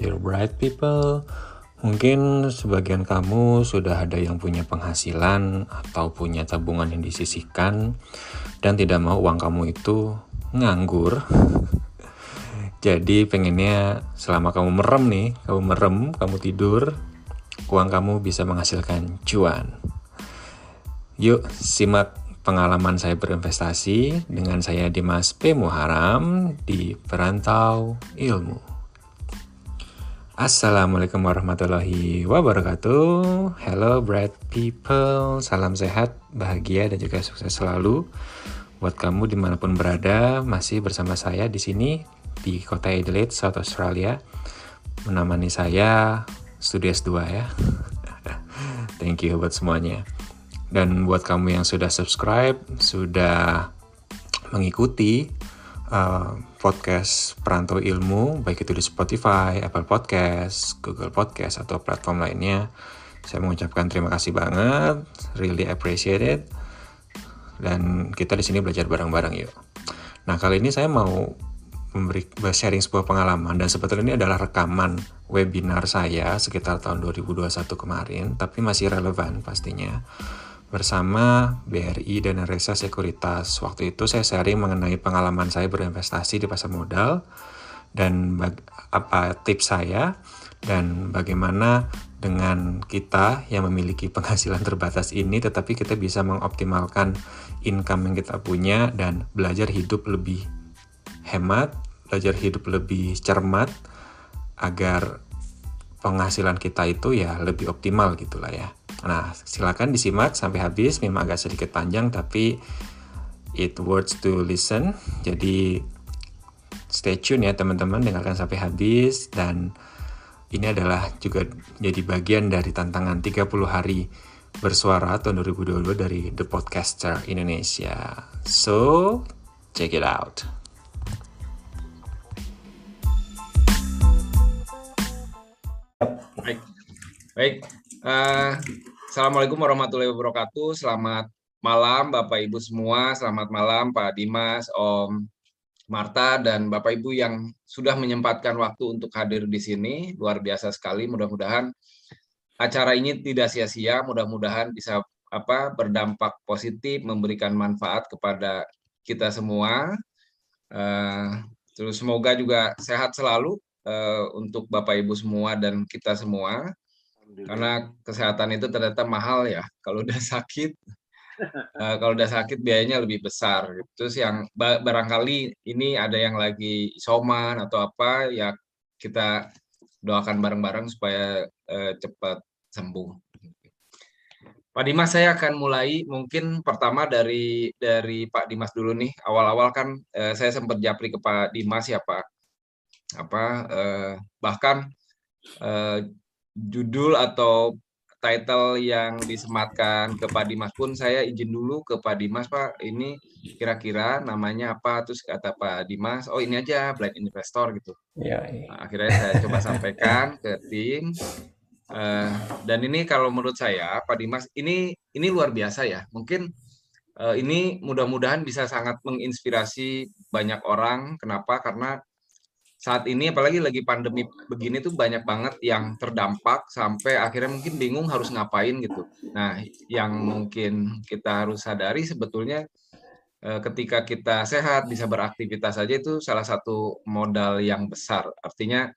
Dear bright people, mungkin sebagian kamu sudah ada yang punya penghasilan atau punya tabungan yang disisihkan dan tidak mau uang kamu itu nganggur. Jadi pengennya selama kamu merem nih, kamu merem, kamu tidur, uang kamu bisa menghasilkan cuan. Yuk simak pengalaman saya berinvestasi dengan saya Dimas P. Muharam di Perantau Ilmu. Assalamualaikum warahmatullahi wabarakatuh. Hello bright people, salam sehat, bahagia dan juga sukses selalu buat kamu di mana pun berada. Masih bersama saya di sini di kota Adelaide, South Australia. Menemani saya studi S2 ya. Thank you buat semuanya. Dan buat kamu yang sudah subscribe, sudah mengikuti uh, podcast Perantau Ilmu, baik itu di Spotify, Apple Podcast, Google Podcast, atau platform lainnya. Saya mengucapkan terima kasih banget, really appreciate it. Dan kita di sini belajar bareng-bareng yuk. Nah kali ini saya mau memberi sharing sebuah pengalaman dan sebetulnya ini adalah rekaman webinar saya sekitar tahun 2021 kemarin, tapi masih relevan pastinya bersama BRI dan Resa Sekuritas. Waktu itu saya sharing mengenai pengalaman saya berinvestasi di pasar modal dan apa tips saya dan bagaimana dengan kita yang memiliki penghasilan terbatas ini tetapi kita bisa mengoptimalkan income yang kita punya dan belajar hidup lebih hemat, belajar hidup lebih cermat agar penghasilan kita itu ya lebih optimal gitulah ya. Nah, silakan disimak sampai habis. Memang agak sedikit panjang, tapi it worth to listen. Jadi stay tune ya teman-teman, dengarkan sampai habis. Dan ini adalah juga jadi bagian dari tantangan 30 hari bersuara tahun 2022 dari The Podcaster Indonesia. So, check it out. Baik, baik. Uh, Assalamualaikum warahmatullahi wabarakatuh. Selamat malam Bapak Ibu semua. Selamat malam Pak Dimas, Om Marta, dan Bapak Ibu yang sudah menyempatkan waktu untuk hadir di sini. Luar biasa sekali. Mudah-mudahan acara ini tidak sia-sia. Mudah-mudahan bisa apa berdampak positif, memberikan manfaat kepada kita semua. Uh, terus semoga juga sehat selalu uh, untuk Bapak Ibu semua dan kita semua karena kesehatan itu ternyata mahal ya. Kalau udah sakit uh, kalau udah sakit biayanya lebih besar terus yang barangkali ini ada yang lagi isoman atau apa ya kita doakan bareng-bareng supaya uh, cepat sembuh. Pak Dimas saya akan mulai. Mungkin pertama dari dari Pak Dimas dulu nih. Awal-awal kan uh, saya sempat japri ke Pak Dimas ya Pak. Apa uh, bahkan uh, judul atau title yang disematkan ke Pak Dimas pun saya izin dulu ke Pak Dimas Pak. Ini kira-kira namanya apa? Terus kata Pak Dimas oh ini aja blind investor gitu. Ya, ya. Nah, akhirnya saya coba sampaikan ke tim. Uh, dan ini kalau menurut saya Pak Dimas ini ini luar biasa ya. Mungkin uh, ini mudah-mudahan bisa sangat menginspirasi banyak orang. Kenapa? Karena saat ini apalagi lagi pandemi begini tuh banyak banget yang terdampak sampai akhirnya mungkin bingung harus ngapain gitu. Nah, yang mungkin kita harus sadari sebetulnya eh, ketika kita sehat bisa beraktivitas saja itu salah satu modal yang besar. Artinya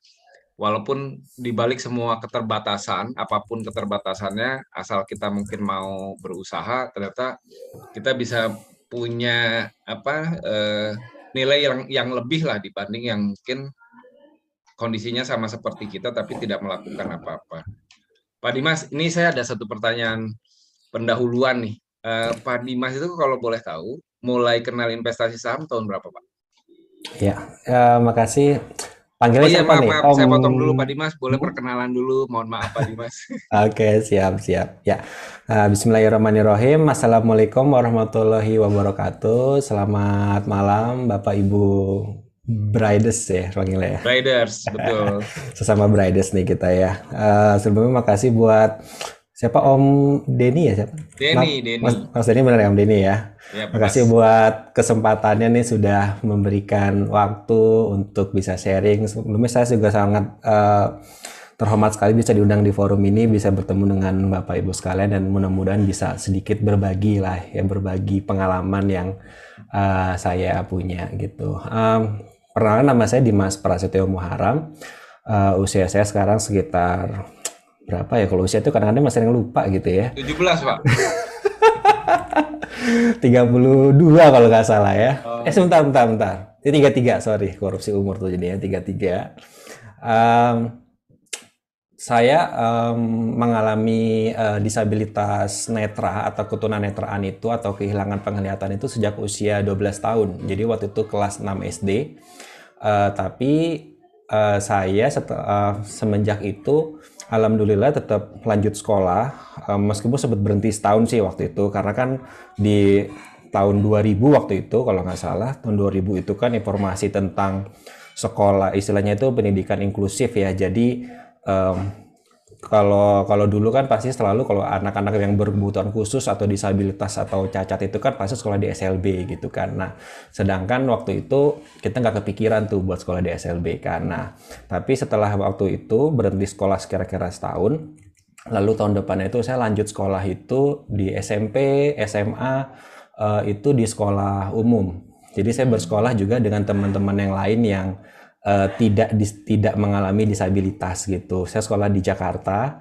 walaupun dibalik semua keterbatasan, apa pun keterbatasannya, asal kita mungkin mau berusaha, ternyata kita bisa punya apa eh, nilai yang yang lebih lah dibanding yang mungkin kondisinya sama seperti kita tapi tidak melakukan apa-apa. Pak Dimas, ini saya ada satu pertanyaan pendahuluan nih. Uh, Pak Dimas itu kalau boleh tahu, mulai kenal investasi saham tahun berapa, Pak? Ya, uh, makasih. Panggilnya oh, iya, siapa maaf, nih? Maaf, Om... saya potong dulu Pak Dimas. Boleh perkenalan dulu. Mohon maaf Pak Dimas. Oke, okay, siap, siap. Ya, uh, Bismillahirrahmanirrahim. Assalamualaikum warahmatullahi wabarakatuh. Selamat malam Bapak Ibu Brides ya panggilnya ya. Briders, betul. Sesama Brides nih kita ya. Uh, sebelumnya makasih buat siapa Om Denny ya siapa? Denny, Denny. Mas, Mas Denny benar ya Om Denny ya. Ya, Makasih buat kesempatannya nih sudah memberikan waktu untuk bisa sharing. Sebelumnya saya juga sangat uh, terhormat sekali bisa diundang di forum ini, bisa bertemu dengan Bapak Ibu sekalian dan mudah-mudahan bisa sedikit berbagi lah ya berbagi pengalaman yang uh, saya punya gitu. Um, perkenalan nama saya Dimas Prasetyo Muharam. Uh, usia saya sekarang sekitar berapa ya kalau usia itu kadang-kadang masih yang lupa gitu ya. 17 Pak. 32 kalau nggak salah ya. Oh. Eh sebentar, bentar, bentar. Ini 33, sorry. Korupsi umur tuh jadinya 33. Um, saya um, mengalami uh, disabilitas netra atau ketunanetraan itu atau kehilangan penglihatan itu sejak usia 12 tahun. Jadi waktu itu kelas 6 SD. Uh, tapi uh, saya setelah, uh, semenjak itu alhamdulillah tetap lanjut sekolah meskipun sempat berhenti setahun sih waktu itu karena kan di tahun 2000 waktu itu kalau nggak salah tahun 2000 itu kan informasi tentang sekolah istilahnya itu pendidikan inklusif ya. Jadi um, kalau kalau dulu kan pasti selalu kalau anak-anak yang berkebutuhan khusus atau disabilitas atau cacat itu kan pasti sekolah di SLB gitu kan. Nah, sedangkan waktu itu kita nggak kepikiran tuh buat sekolah di SLB kan. Nah, tapi setelah waktu itu berhenti sekolah kira-kira setahun, lalu tahun depan itu saya lanjut sekolah itu di SMP, SMA eh, itu di sekolah umum. Jadi saya bersekolah juga dengan teman-teman yang lain yang uh, tidak dis, tidak mengalami disabilitas gitu. Saya sekolah di Jakarta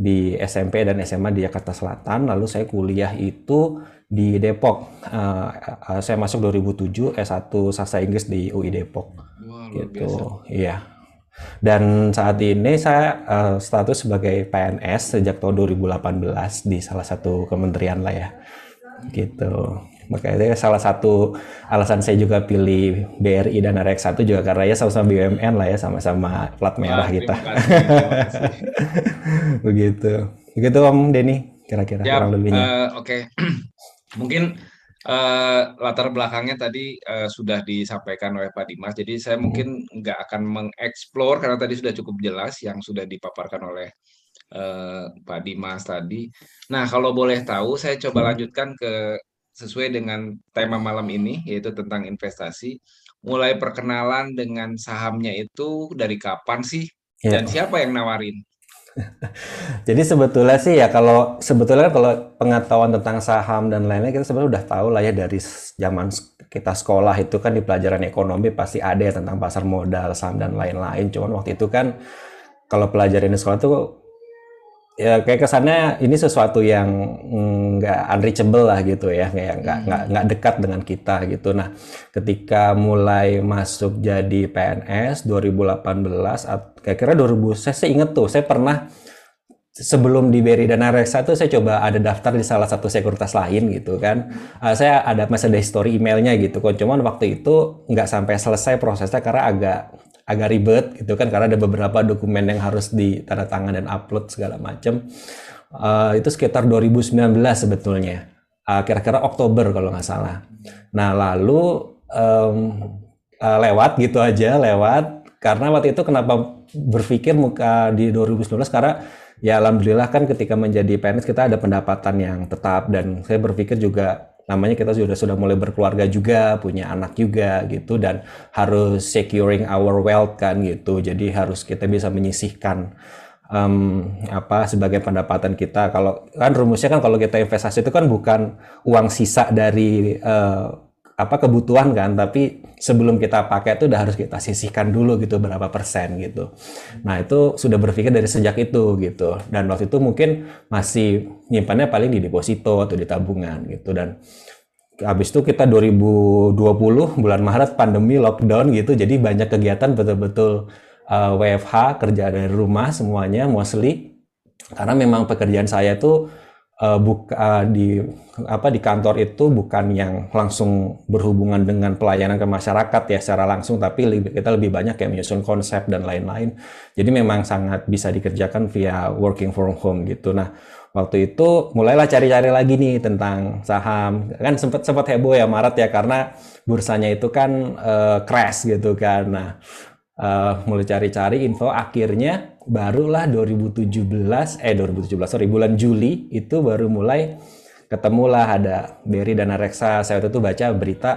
di SMP dan SMA di Jakarta Selatan, lalu saya kuliah itu di Depok. Uh, uh, saya masuk 2007 S1 sastra Inggris di UI Depok. Wah, gitu. Iya. Dan saat ini saya uh, status sebagai PNS sejak tahun 2018 di salah satu kementerian lah ya. Gitu. Makanya salah satu alasan saya juga pilih BRI dan RX1 juga karena ya sama-sama BUMN lah ya, sama-sama plat merah ah, kita. Begitu. Begitu Om Denny, kira-kira ya, kurang lebihnya. Uh, Oke. Okay. Mungkin uh, latar belakangnya tadi uh, sudah disampaikan oleh Pak Dimas. Jadi saya hmm. mungkin nggak akan mengeksplor karena tadi sudah cukup jelas yang sudah dipaparkan oleh uh, Pak Dimas tadi. Nah, kalau boleh tahu, saya coba hmm. lanjutkan ke sesuai dengan tema malam ini yaitu tentang investasi. Mulai perkenalan dengan sahamnya itu dari kapan sih ya. dan siapa yang nawarin? Jadi sebetulnya sih ya kalau sebetulnya kalau pengetahuan tentang saham dan lainnya kita sebenarnya udah tahu lah ya dari zaman kita sekolah itu kan di pelajaran ekonomi pasti ada ya tentang pasar modal, saham dan lain-lain. Cuman waktu itu kan kalau pelajaran di sekolah tuh ya kayak kesannya ini sesuatu yang nggak unreachable lah gitu ya kayak nggak nggak nggak dekat dengan kita gitu nah ketika mulai masuk jadi PNS 2018 kayak kira 2000 saya, saya inget tuh saya pernah sebelum di BRI dan Reksa tuh saya coba ada daftar di salah satu sekuritas lain gitu kan. Uh, saya ada masih ada history emailnya gitu kok. Cuman waktu itu nggak sampai selesai prosesnya karena agak agak ribet gitu kan karena ada beberapa dokumen yang harus ditandatangan dan upload segala macam. Uh, itu sekitar 2019 sebetulnya. Uh, kira-kira Oktober kalau nggak salah. Nah lalu um, uh, lewat gitu aja lewat karena waktu itu kenapa berpikir muka di 2019 karena ya alhamdulillah kan ketika menjadi PNS kita ada pendapatan yang tetap dan saya berpikir juga namanya kita sudah sudah mulai berkeluarga juga, punya anak juga gitu dan harus securing our wealth kan gitu. Jadi harus kita bisa menyisihkan um, apa sebagai pendapatan kita. Kalau kan rumusnya kan kalau kita investasi itu kan bukan uang sisa dari uh, apa kebutuhan kan, tapi sebelum kita pakai itu udah harus kita sisihkan dulu gitu berapa persen gitu. Nah itu sudah berpikir dari sejak itu gitu. Dan waktu itu mungkin masih nyimpannya paling di deposito atau di tabungan gitu. Dan habis itu kita 2020 bulan Maret pandemi lockdown gitu, jadi banyak kegiatan betul-betul uh, WFH kerja dari rumah semuanya mostly. Karena memang pekerjaan saya tuh uh, buka uh, di apa di kantor itu bukan yang langsung berhubungan dengan pelayanan ke masyarakat ya secara langsung tapi lebih, kita lebih banyak kayak menyusun konsep dan lain-lain. Jadi memang sangat bisa dikerjakan via working from home gitu. Nah, waktu itu mulailah cari-cari lagi nih tentang saham. Kan sempat sempat heboh ya Maret ya karena bursanya itu kan uh, crash gitu kan. Nah, uh, mulai cari-cari info akhirnya barulah 2017 eh 2017 sorry bulan Juli itu baru mulai ketemulah ada Berry dan Reksa saya waktu itu baca berita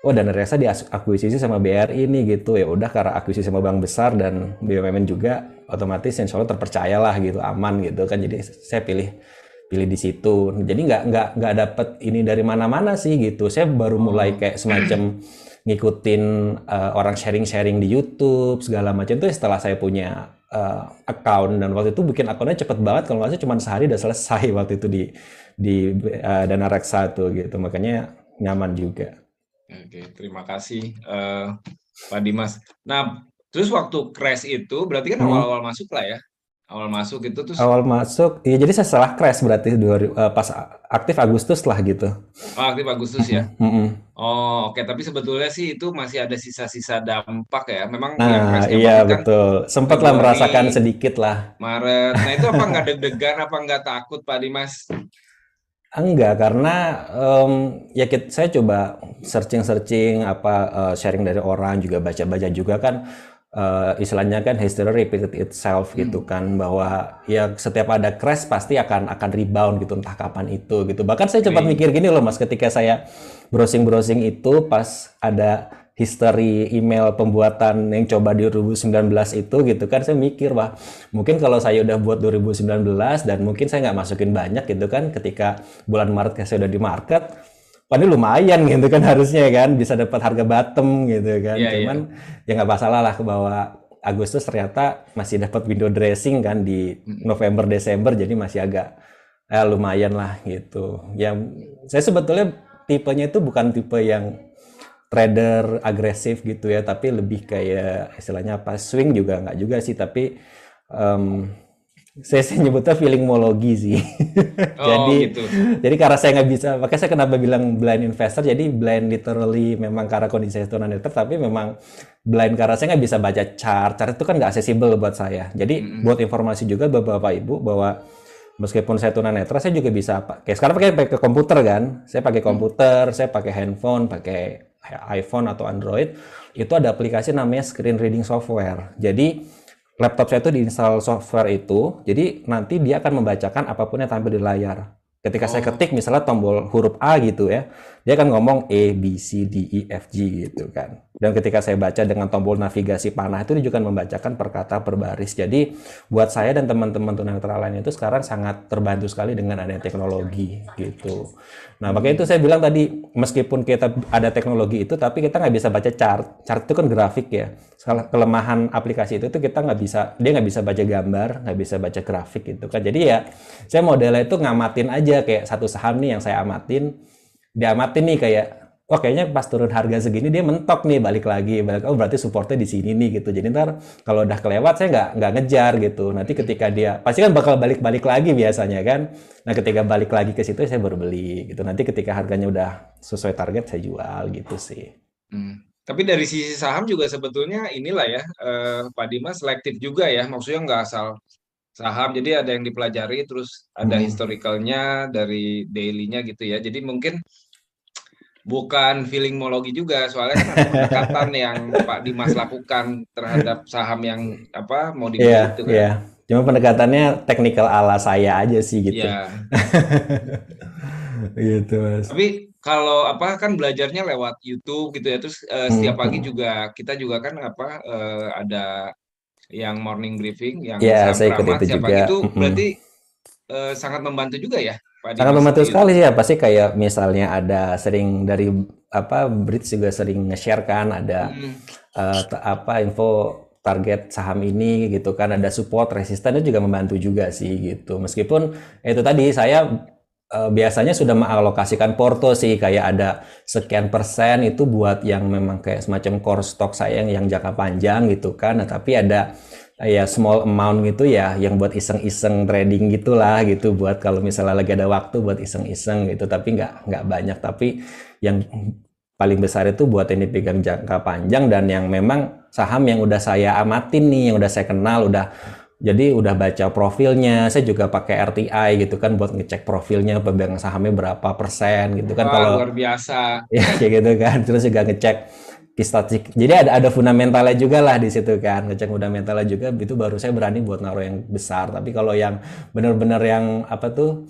oh Dana Reksa diakuisisi sama BRI ini gitu. Ya udah karena akuisisi sama bank besar dan BUMN juga otomatis insya Allah terpercaya lah gitu aman gitu kan. Jadi saya pilih pilih di situ. Jadi nggak nggak nggak dapet ini dari mana-mana sih gitu. Saya baru mulai kayak semacam ngikutin uh, orang sharing-sharing di YouTube segala macam itu setelah saya punya uh, account dan waktu itu bikin akunnya cepet banget kalau nggak cuma sehari udah selesai waktu itu di di uh, Dana Reksa tuh gitu makanya nyaman juga. Oke, terima kasih uh, Pak Dimas. Nah, terus waktu crash itu berarti kan hmm. awal-awal masuk lah ya? Awal masuk itu terus awal masuk, ya jadi saya salah crash berarti dua, uh, pas aktif Agustus lah gitu. Oh, aktif Agustus ya. oh, oke, okay. tapi sebetulnya sih itu masih ada sisa-sisa dampak ya. Memang nah, iya kan betul. Sempat lah merasakan sedikit lah. Maret. Nah, itu apa nggak deg-degan apa nggak takut Pak Dimas? Enggak, karena um, ya kita, saya coba searching-searching apa uh, sharing dari orang juga baca-baca juga kan uh, istilahnya kan history repeated itself hmm. gitu kan bahwa ya setiap ada crash pasti akan akan rebound gitu entah kapan itu gitu. Bahkan saya cepat mikir gini loh Mas ketika saya browsing-browsing itu pas ada history email pembuatan yang coba di 2019 itu gitu kan saya mikir wah mungkin kalau saya udah buat 2019 dan mungkin saya nggak masukin banyak gitu kan ketika bulan Maret saya udah di market Ini lumayan gitu kan harusnya kan bisa dapat harga bottom gitu kan. Yeah, cuman yeah. ya nggak masalah lah bahwa Agustus ternyata masih dapat window dressing kan di November Desember jadi masih agak eh, lumayan lah gitu. Ya saya sebetulnya tipenya itu bukan tipe yang trader agresif gitu ya tapi lebih kayak istilahnya apa swing juga nggak juga sih tapi um, saya, saya nyebutnya feelingmologi sih oh, jadi gitu. jadi karena saya nggak bisa makanya saya kenapa bilang blind investor jadi blind literally memang karena kondisi saya tunanetra tapi memang blind karena saya nggak bisa baca chart chart itu kan nggak accessible buat saya jadi mm -hmm. buat informasi juga bapak ibu bahwa meskipun saya tunanetra saya juga bisa pakai sekarang pakai pakai komputer kan saya pakai komputer saya pakai handphone pakai iPhone atau Android, itu ada aplikasi namanya screen reading software. Jadi laptop saya itu diinstal software itu, jadi nanti dia akan membacakan apa pun yang tampil di layar. Ketika oh. saya ketik misalnya tombol huruf A gitu ya, dia akan ngomong A, B, C, D, E, F, G gitu kan. Dan ketika saya baca dengan tombol navigasi panah itu juga membacakan per kata per baris. Jadi buat saya dan teman-teman tunanetra lain itu sekarang sangat terbantu sekali dengan adanya teknologi gitu. Nah makanya itu saya bilang tadi meskipun kita ada teknologi itu tapi kita nggak bisa baca chart. Chart itu kan grafik ya. Kelemahan aplikasi itu tuh kita nggak bisa dia nggak bisa baca gambar, nggak bisa baca grafik gitu kan. Jadi ya saya modelnya itu ngamatin aja kayak satu saham nih yang saya amatin diamatin nih kayak wah kayaknya pas turun harga segini dia mentok nih balik lagi balik oh berarti supportnya di sini nih gitu. Jadi ntar kalau udah kelewat saya nggak nggak ngejar gitu. Nanti ketika dia pasti kan bakal balik-balik lagi biasanya kan? Nah ketika balik lagi ke situ saya baru beli gitu. Nanti ketika harganya udah sesuai target saya jual gitu sih. Hmm. tapi dari sisi saham juga sebetulnya inilah ya eh, Pak Dimas selektif juga ya. Maksudnya nggak asal saham jadi ada yang dipelajari terus ada hmm. historicalnya dari dailynya gitu ya. Jadi mungkin bukan feelingmologi juga soalnya kan ada pendekatan yang Pak Dimas lakukan terhadap saham yang apa mau dibeli yeah, itu kan. Yeah. Cuma pendekatannya teknikal ala saya aja sih gitu. Yeah. gitu mas. Tapi kalau apa kan belajarnya lewat YouTube gitu ya terus uh, setiap hmm, pagi juga kita juga kan apa uh, ada yang morning briefing yang yeah, saya ikut itu juga. itu hmm. berarti uh, sangat membantu juga ya Sangat membantu sekali sih ya. Pasti kayak misalnya ada sering dari apa Brits juga sering nge-share kan ada hmm. uh, apa info target saham ini gitu kan ada support resisten itu juga membantu juga sih gitu. Meskipun itu tadi saya uh, biasanya sudah mengalokasikan porto sih kayak ada sekian persen itu buat yang memang kayak semacam core stock saya yang, yang jangka panjang gitu kan. Nah, tapi ada ya small amount gitu ya yang buat iseng-iseng trading gitulah gitu buat kalau misalnya lagi ada waktu buat iseng-iseng gitu. Tapi nggak nggak banyak. Tapi yang paling besar itu buat ini pegang jangka panjang dan yang memang saham yang udah saya amatin nih yang udah saya kenal udah jadi udah baca profilnya. Saya juga pakai RTI gitu kan buat ngecek profilnya pemegang sahamnya berapa persen gitu kan. Wah, kalau luar biasa. Ya kayak gitu kan. Terus juga ngecek statistik. Jadi ada ada fundamentalnya juga lah di situ kan. Ngecek fundamentalnya juga. Itu baru saya berani buat naruh yang besar. Tapi kalau yang benar-benar yang apa tuh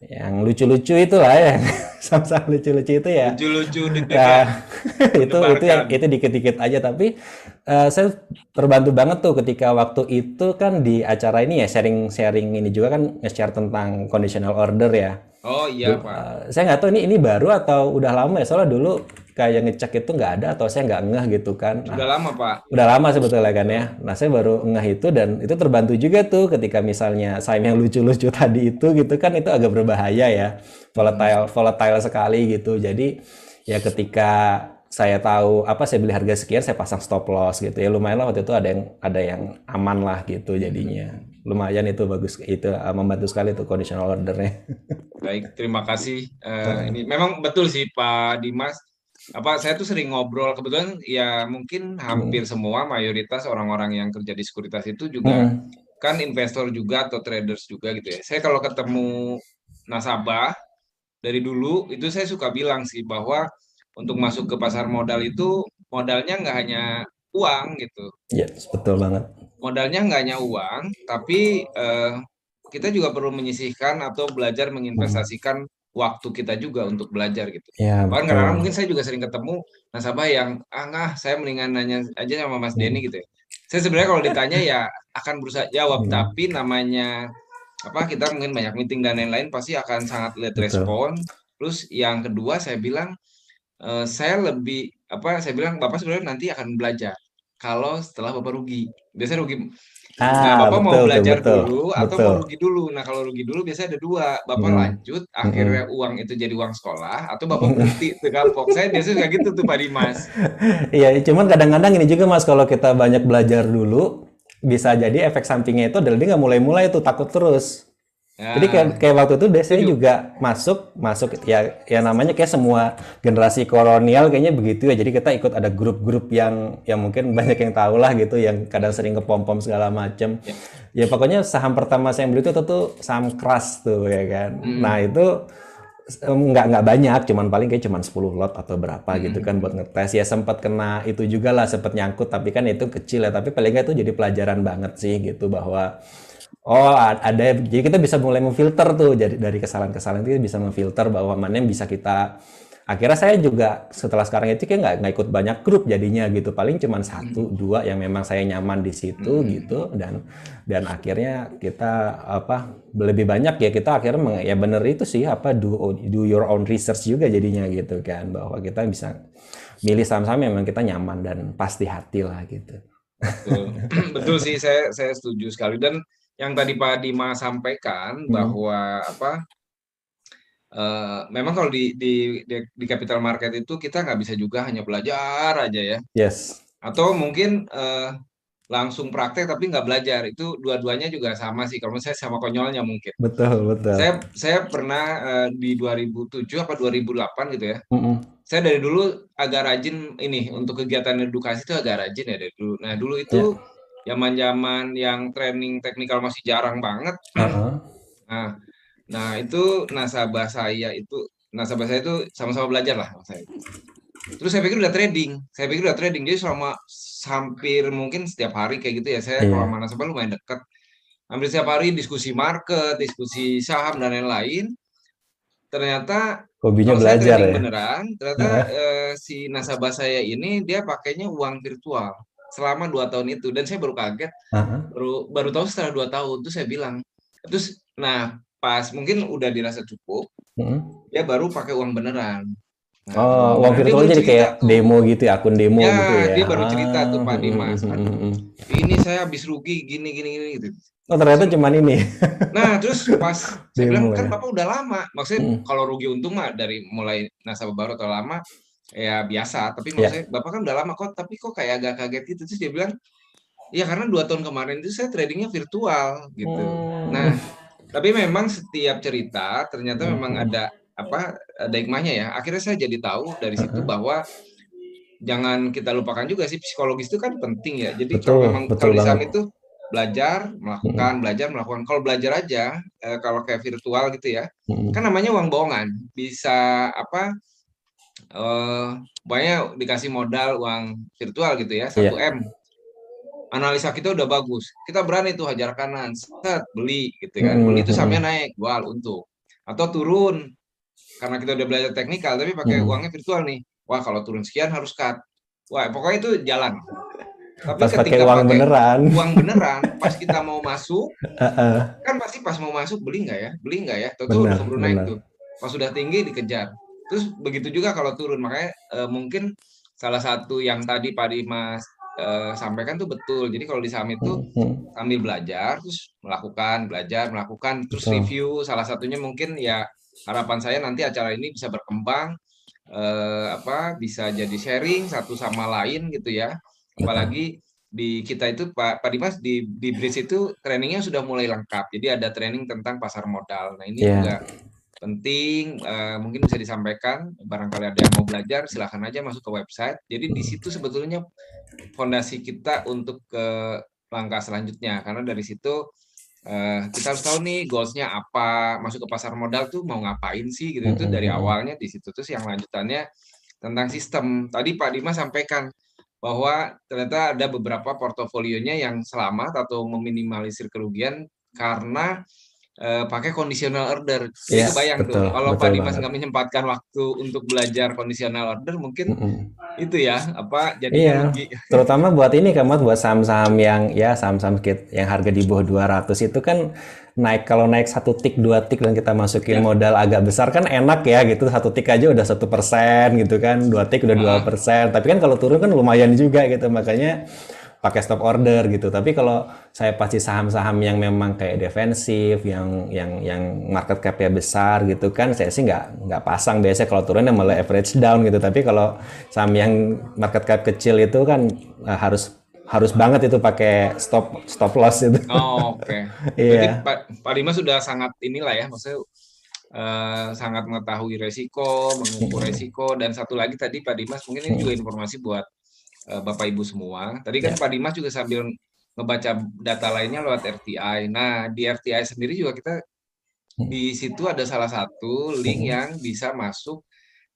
yang lucu-lucu itu lah ya. Sama-sama lucu-lucu itu ya. Lucu-lucu ya, itu itu yang itu dikit-dikit aja. Tapi uh, saya terbantu banget tuh ketika waktu itu kan di acara ini ya sharing-sharing ini juga kan nge-share tentang conditional order ya oh iya pak uh, saya nggak tahu ini ini baru atau udah lama ya soalnya dulu kayak ngecek itu nggak ada atau saya nggak ngeh gitu kan. Nah, udah lama pak. Udah lama sebetulnya kan ya. Nah saya baru ngeh itu dan itu terbantu juga tuh ketika misalnya saya yang lucu-lucu tadi itu gitu kan itu agak berbahaya ya, volatile volatile sekali gitu. Jadi ya ketika saya tahu apa saya beli harga sekian saya pasang stop loss gitu ya lumayan lah waktu itu ada yang ada yang aman lah gitu jadinya lumayan itu bagus itu uh, membantu sekali tuh conditional ordernya baik terima kasih uh, ini memang betul sih Pak Dimas apa saya tuh sering ngobrol kebetulan ya mungkin hampir hmm. semua mayoritas orang-orang yang kerja di sekuritas itu juga hmm. kan investor juga atau traders juga gitu ya. Saya kalau ketemu nasabah dari dulu itu saya suka bilang sih bahwa untuk masuk ke pasar modal itu modalnya nggak hanya uang gitu. Iya, yes, betul banget. Modalnya nggak hanya uang, tapi eh, kita juga perlu menyisihkan atau belajar menginvestasikan waktu kita juga untuk belajar gitu. Ya, Bahkan kadang mungkin saya juga sering ketemu nasabah yang ah nggak saya mendingan nanya aja sama Mas Denny gitu ya. Saya sebenarnya kalau ditanya ya akan berusaha jawab, hmm. tapi namanya apa kita mungkin banyak meeting dan lain-lain pasti akan sangat lihat respon. Terus yang kedua saya bilang e, saya lebih apa saya bilang Bapak sebenarnya nanti akan belajar kalau setelah Bapak rugi. Biasanya rugi Ah, nah, Bapak betul, mau belajar betul, dulu atau betul. mau rugi dulu. Nah, kalau rugi dulu biasanya ada dua. Bapak hmm. lanjut, akhirnya hmm. uang itu jadi uang sekolah, atau Bapak berhenti tuh kapok. Saya biasanya kayak gitu tuh Pak Dimas. Iya, cuman kadang-kadang ini juga Mas, kalau kita banyak belajar dulu, bisa jadi efek sampingnya itu adalah dia nggak mulai-mulai tuh takut terus. Ya. Jadi kayak, kayak waktu itu saya juga masuk masuk ya ya namanya kayak semua generasi kolonial kayaknya begitu ya. Jadi kita ikut ada grup-grup yang yang mungkin banyak yang tahu lah gitu yang kadang sering ke pom-pom segala macam. Ya. ya pokoknya saham pertama saya yang beli itu tuh saham keras tuh ya kan. Hmm. Nah itu nggak nggak banyak, cuman paling kayak cuman 10 lot atau berapa gitu hmm. gitu kan buat ngetes. Ya sempat kena itu juga lah, sempat nyangkut tapi kan itu kecil ya. Tapi paling nggak itu jadi pelajaran banget sih gitu bahwa Oh ada, jadi kita bisa mulai memfilter tuh. Dari dari kesalahan-kesalahan itu bisa memfilter bahwa mana yang bisa kita akhirnya saya juga setelah sekarang itu kayak nggak nggak ikut banyak grup jadinya gitu. Paling cuma satu hmm. dua yang memang saya nyaman di situ hmm. gitu. Dan dan akhirnya kita apa lebih banyak ya kita akhirnya ya bener itu sih apa do do your own research juga jadinya gitu kan. Bahwa kita bisa milih saham-saham yang memang kita nyaman dan pasti hati lah gitu. Betul, betul sih. Saya saya setuju sekali. Dan yang tadi Pak Dima sampaikan hmm. bahwa apa uh, memang kalau di, di di di capital market itu kita nggak bisa juga hanya belajar aja ya. Yes. Atau mungkin uh, langsung praktek tapi nggak belajar itu dua-duanya juga sama sih kalau saya sama konyolnya mungkin betul betul saya saya pernah uh, di 2007 apa 2008 gitu ya mm -hmm. saya dari dulu agak rajin ini untuk kegiatan edukasi itu agak rajin ya dari dulu nah dulu itu yeah zaman-zaman yang training teknikal masih jarang banget. Uh-huh. Nah, nah itu nasabah saya itu nasabah saya itu sama-sama belajar lah saya. Terus saya pikir udah trading, saya pikir udah trading. Jadi selama hampir mungkin setiap hari kayak gitu ya, saya yeah. kalau mana nasabah lumayan dekat. Hampir setiap hari diskusi market, diskusi saham dan lain-lain. Ternyata hobinya belajar saya ya. beneran, ternyata uh. eh, si nasabah saya ini dia pakainya uang virtual selama dua tahun itu dan saya baru kaget uh-huh. baru baru tahu setelah dua tahun itu saya bilang terus nah pas mungkin udah dirasa cukup uh-huh. dia baru pakai uang beneran nah, oh uang virtual jadi kayak tuh. demo gitu ya akun demo ya, gitu ya dia baru cerita ah, tuh Pak Dimas uh-huh. ini saya habis rugi gini gini gini gitu Oh ternyata cuma ini. Nah terus pas saya bilang kan ya. bapak udah lama, maksudnya hmm. kalau rugi untung mah dari mulai nasabah baru atau lama ya biasa tapi iya. maksudnya yeah. bapak kan udah lama kok tapi kok kayak agak kaget gitu terus dia bilang ya karena dua tahun kemarin itu saya tradingnya virtual gitu hmm. nah tapi memang setiap cerita ternyata hmm. memang ada apa ada hikmahnya ya akhirnya saya jadi tahu dari situ bahwa jangan kita lupakan juga sih psikologis itu kan penting ya jadi betul, kalau memang betul kalau di itu belajar melakukan hmm. belajar melakukan kalau belajar aja eh, kalau kayak virtual gitu ya hmm. kan namanya uang bohongan bisa apa uh, banyak dikasih modal uang virtual gitu ya, 1 yeah. M. Analisa kita udah bagus. Kita berani tuh hajar kanan, set, beli gitu kan. Beli itu sahamnya naik, jual untuk. Atau turun, karena kita udah belajar teknikal tapi pakai hmm. uangnya virtual nih. Wah kalau turun sekian harus cut. Wah pokoknya itu jalan. Tapi pas ketika pakai uang pakai beneran. uang beneran pas kita mau masuk kan pasti pas mau masuk beli nggak ya? Beli nggak ya? Tuh udah keburu naik tuh. Pas sudah tinggi dikejar terus begitu juga kalau turun. Makanya uh, mungkin salah satu yang tadi Pak Dimas uh, sampaikan tuh betul. Jadi kalau di saham itu hmm. sambil belajar terus melakukan belajar melakukan terus betul. review. Salah satunya mungkin ya harapan saya nanti acara ini bisa berkembang eh, apa bisa jadi sharing satu sama lain gitu ya. Apalagi di kita itu Pak Pak Dimas di di Bridge itu trainingnya sudah mulai lengkap. Jadi ada training tentang pasar modal. Nah ini yeah. juga penting uh, mungkin bisa disampaikan barangkali ada yang mau belajar silahkan aja masuk ke website. Jadi di situ sebetulnya fondasi kita untuk ke langkah selanjutnya. Karena dari situ uh, kita harus tahu nih goalsnya apa masuk ke pasar modal tuh mau ngapain sih gitu. Itu dari awalnya di situ terus yang lanjutannya tentang sistem. Tadi Pak Dimas sampaikan bahwa ternyata ada beberapa portofolionya yang selamat atau meminimalisir kerugian karena uh, pakai conditional order. Jadi yes, kebayang betul, tuh kalau Pak Dimas nggak menyempatkan waktu untuk belajar conditional order mungkin mm -hmm. itu ya apa jadi iya, Terutama buat ini kamu buat saham-saham yang ya saham-saham yang harga di bawah 200 itu kan naik kalau naik satu tik dua tik dan kita masukin ya. modal agak besar kan enak ya gitu satu tik aja udah satu persen gitu kan dua tik udah dua persen tapi kan kalau turun kan lumayan juga gitu makanya pakai stop order gitu. Tapi kalau saya pasti saham-saham yang memang kayak defensif, yang yang yang market cap-nya besar gitu kan, saya sih nggak nggak pasang biasa kalau turunnya malah average down gitu. Tapi kalau saham yang market cap kecil itu kan uh, harus harus banget itu pakai stop stop loss itu. Oh, oke. Okay. iya. Pak, Pak Dimas sudah sangat inilah ya, maksudnya Uh, sangat mengetahui resiko, mengukur resiko, dan satu lagi tadi Pak Dimas mungkin ini juga informasi buat uh, Bapak Ibu semua. Tadi kan ya. Pak Dimas juga sambil ngebaca data lainnya lewat RTI. Nah, di RTI sendiri juga kita di situ ada salah satu link hmm. yang bisa masuk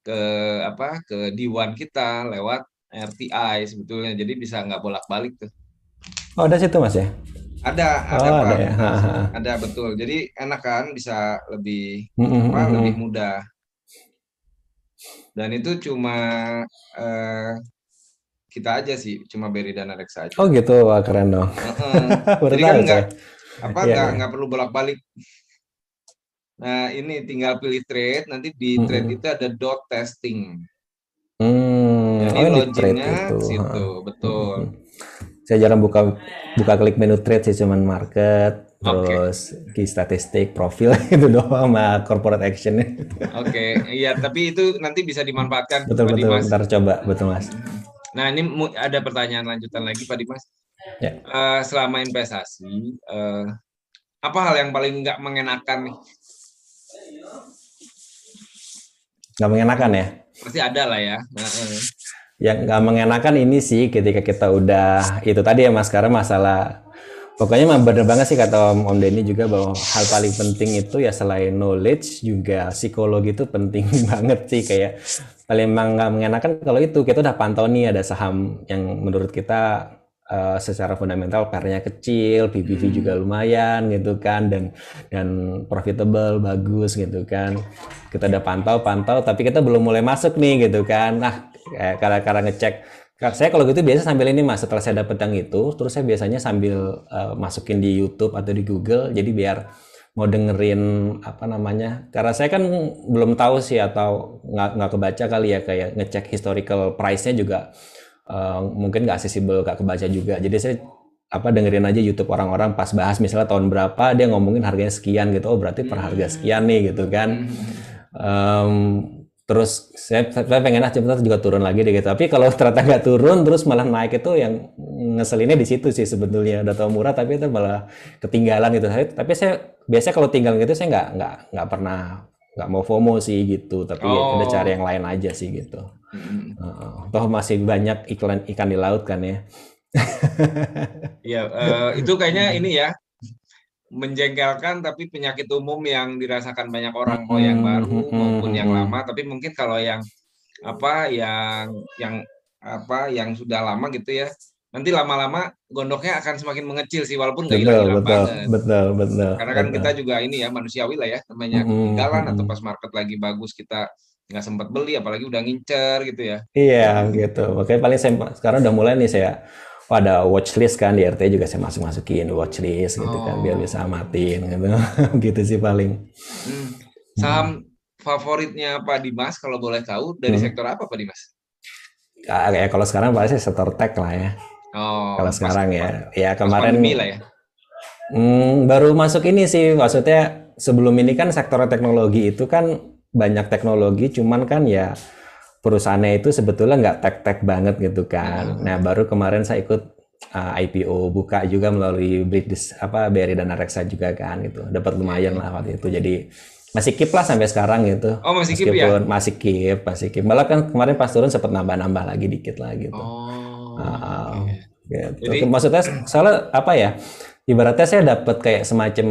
ke apa ke diwan kita lewat RTI sebetulnya. Jadi bisa nggak bolak-balik tuh. Oh, ada situ Mas ya? Ada, ada oh, Pak. Ada, ya? ada betul. Jadi enak kan bisa lebih hmm, apa lebih mudah. Dan itu cuma uh, kita aja sih cuma beri dana reksa aja. Oh gitu, wah keren dong. Uh-uh. Jadi kan nggak apa iya, nggak iya. nggak perlu bolak-balik. Nah ini tinggal pilih trade, nanti di mm-hmm. trade itu ada dot testing. Hmm, Jadi oh, loginnya situ, betul. Hmm. Saya jarang buka buka klik menu trade sih, cuman market, terus okay. key statistik, profil itu doang sama corporate action. Oke, okay. iya tapi itu nanti bisa dimanfaatkan. Betul betul. Ntar coba, betul mas. Nah ini ada pertanyaan lanjutan lagi Pak Dimas. Ya. Uh, selama investasi, uh, apa hal yang paling nggak mengenakan nih? Nggak mengenakan ya? Pasti ada lah ya. Nah, uh. Yang nggak mengenakan ini sih ketika kita udah itu tadi ya Mas karena masalah Pokoknya mah bener banget sih kata Om, Om Denny juga bahwa hal paling penting itu ya selain knowledge juga psikologi itu penting banget sih kayak paling nggak mengenakan kalau itu kita udah pantau nih ada saham yang menurut kita uh, secara fundamental pernya kecil, PBV hmm. juga lumayan gitu kan dan dan profitable bagus gitu kan. Kita udah pantau-pantau tapi kita belum mulai masuk nih gitu kan. Nah, kayak karena ngecek saya kalau gitu biasa sambil ini mas setelah saya dapat yang itu terus saya biasanya sambil uh, masukin di YouTube atau di Google jadi biar mau dengerin apa namanya karena saya kan belum tahu sih atau nggak nggak kebaca kali ya kayak ngecek historical price-nya juga uh, mungkin nggak accessible nggak kebaca juga. Jadi saya apa dengerin aja YouTube orang-orang pas bahas misalnya tahun berapa dia ngomongin harganya sekian gitu. Oh berarti per harga sekian nih gitu kan. Um, terus saya, saya pengen ah cepat juga turun lagi deh gitu. Tapi kalau ternyata nggak turun terus malah naik itu yang ngeselinnya di situ sih sebetulnya. Udah tahu murah tapi itu malah ketinggalan gitu. Tapi saya biasanya kalau tinggal gitu saya nggak nggak nggak pernah nggak mau FOMO sih gitu. Tapi oh. udah cari yang lain aja sih gitu. Hmm. Uh, toh masih banyak iklan ikan di laut kan ya. Iya, uh, itu kayaknya ini ya menjengkelkan tapi penyakit umum yang dirasakan banyak orang mau yang baru maupun yang lama tapi mungkin kalau yang apa yang yang apa yang sudah lama gitu ya nanti lama-lama gondoknya akan semakin mengecil sih walaupun nggak hilang-hilang banget. Betul, betul. Karena kan betul. kita juga ini ya manusiawi lah ya, namanya -hmm. atau pas market lagi bagus kita nggak sempat beli apalagi udah ngincer gitu ya. Iya gitu. Makanya paling saya sekarang udah mulai nih saya oh ada watchlist kan di RT juga saya masuk masukin watchlist gitu oh. kan biar bisa oh. amatin gitu gitu sih paling. Hmm. Saham hmm. favoritnya Pak Dimas kalau boleh tahu dari hmm. sektor apa Pak Dimas? Ya, kalau sekarang pasti sektor tech lah ya. Oh, kalau sekarang ya, ya kemarin lah ya. Hmm, baru masuk ini sih, maksudnya sebelum ini kan sektor teknologi itu kan banyak teknologi, cuman kan ya perusahaannya itu sebetulnya nggak tech-tech banget gitu kan. Hmm. Nah baru kemarin saya ikut uh, IPO buka juga melalui British apa BRI dan Reksa juga kan gitu, dapat lumayan lah waktu itu. Jadi masih keep lah sampai sekarang gitu. Oh masih keep ya? Masih keep, masih keep. Malah kan kemarin pas turun sempat nambah-nambah lagi dikit lah gitu. Oh. Uh, gitu. Jadi, Maksudnya soalnya apa ya? Ibaratnya saya dapat kayak semacam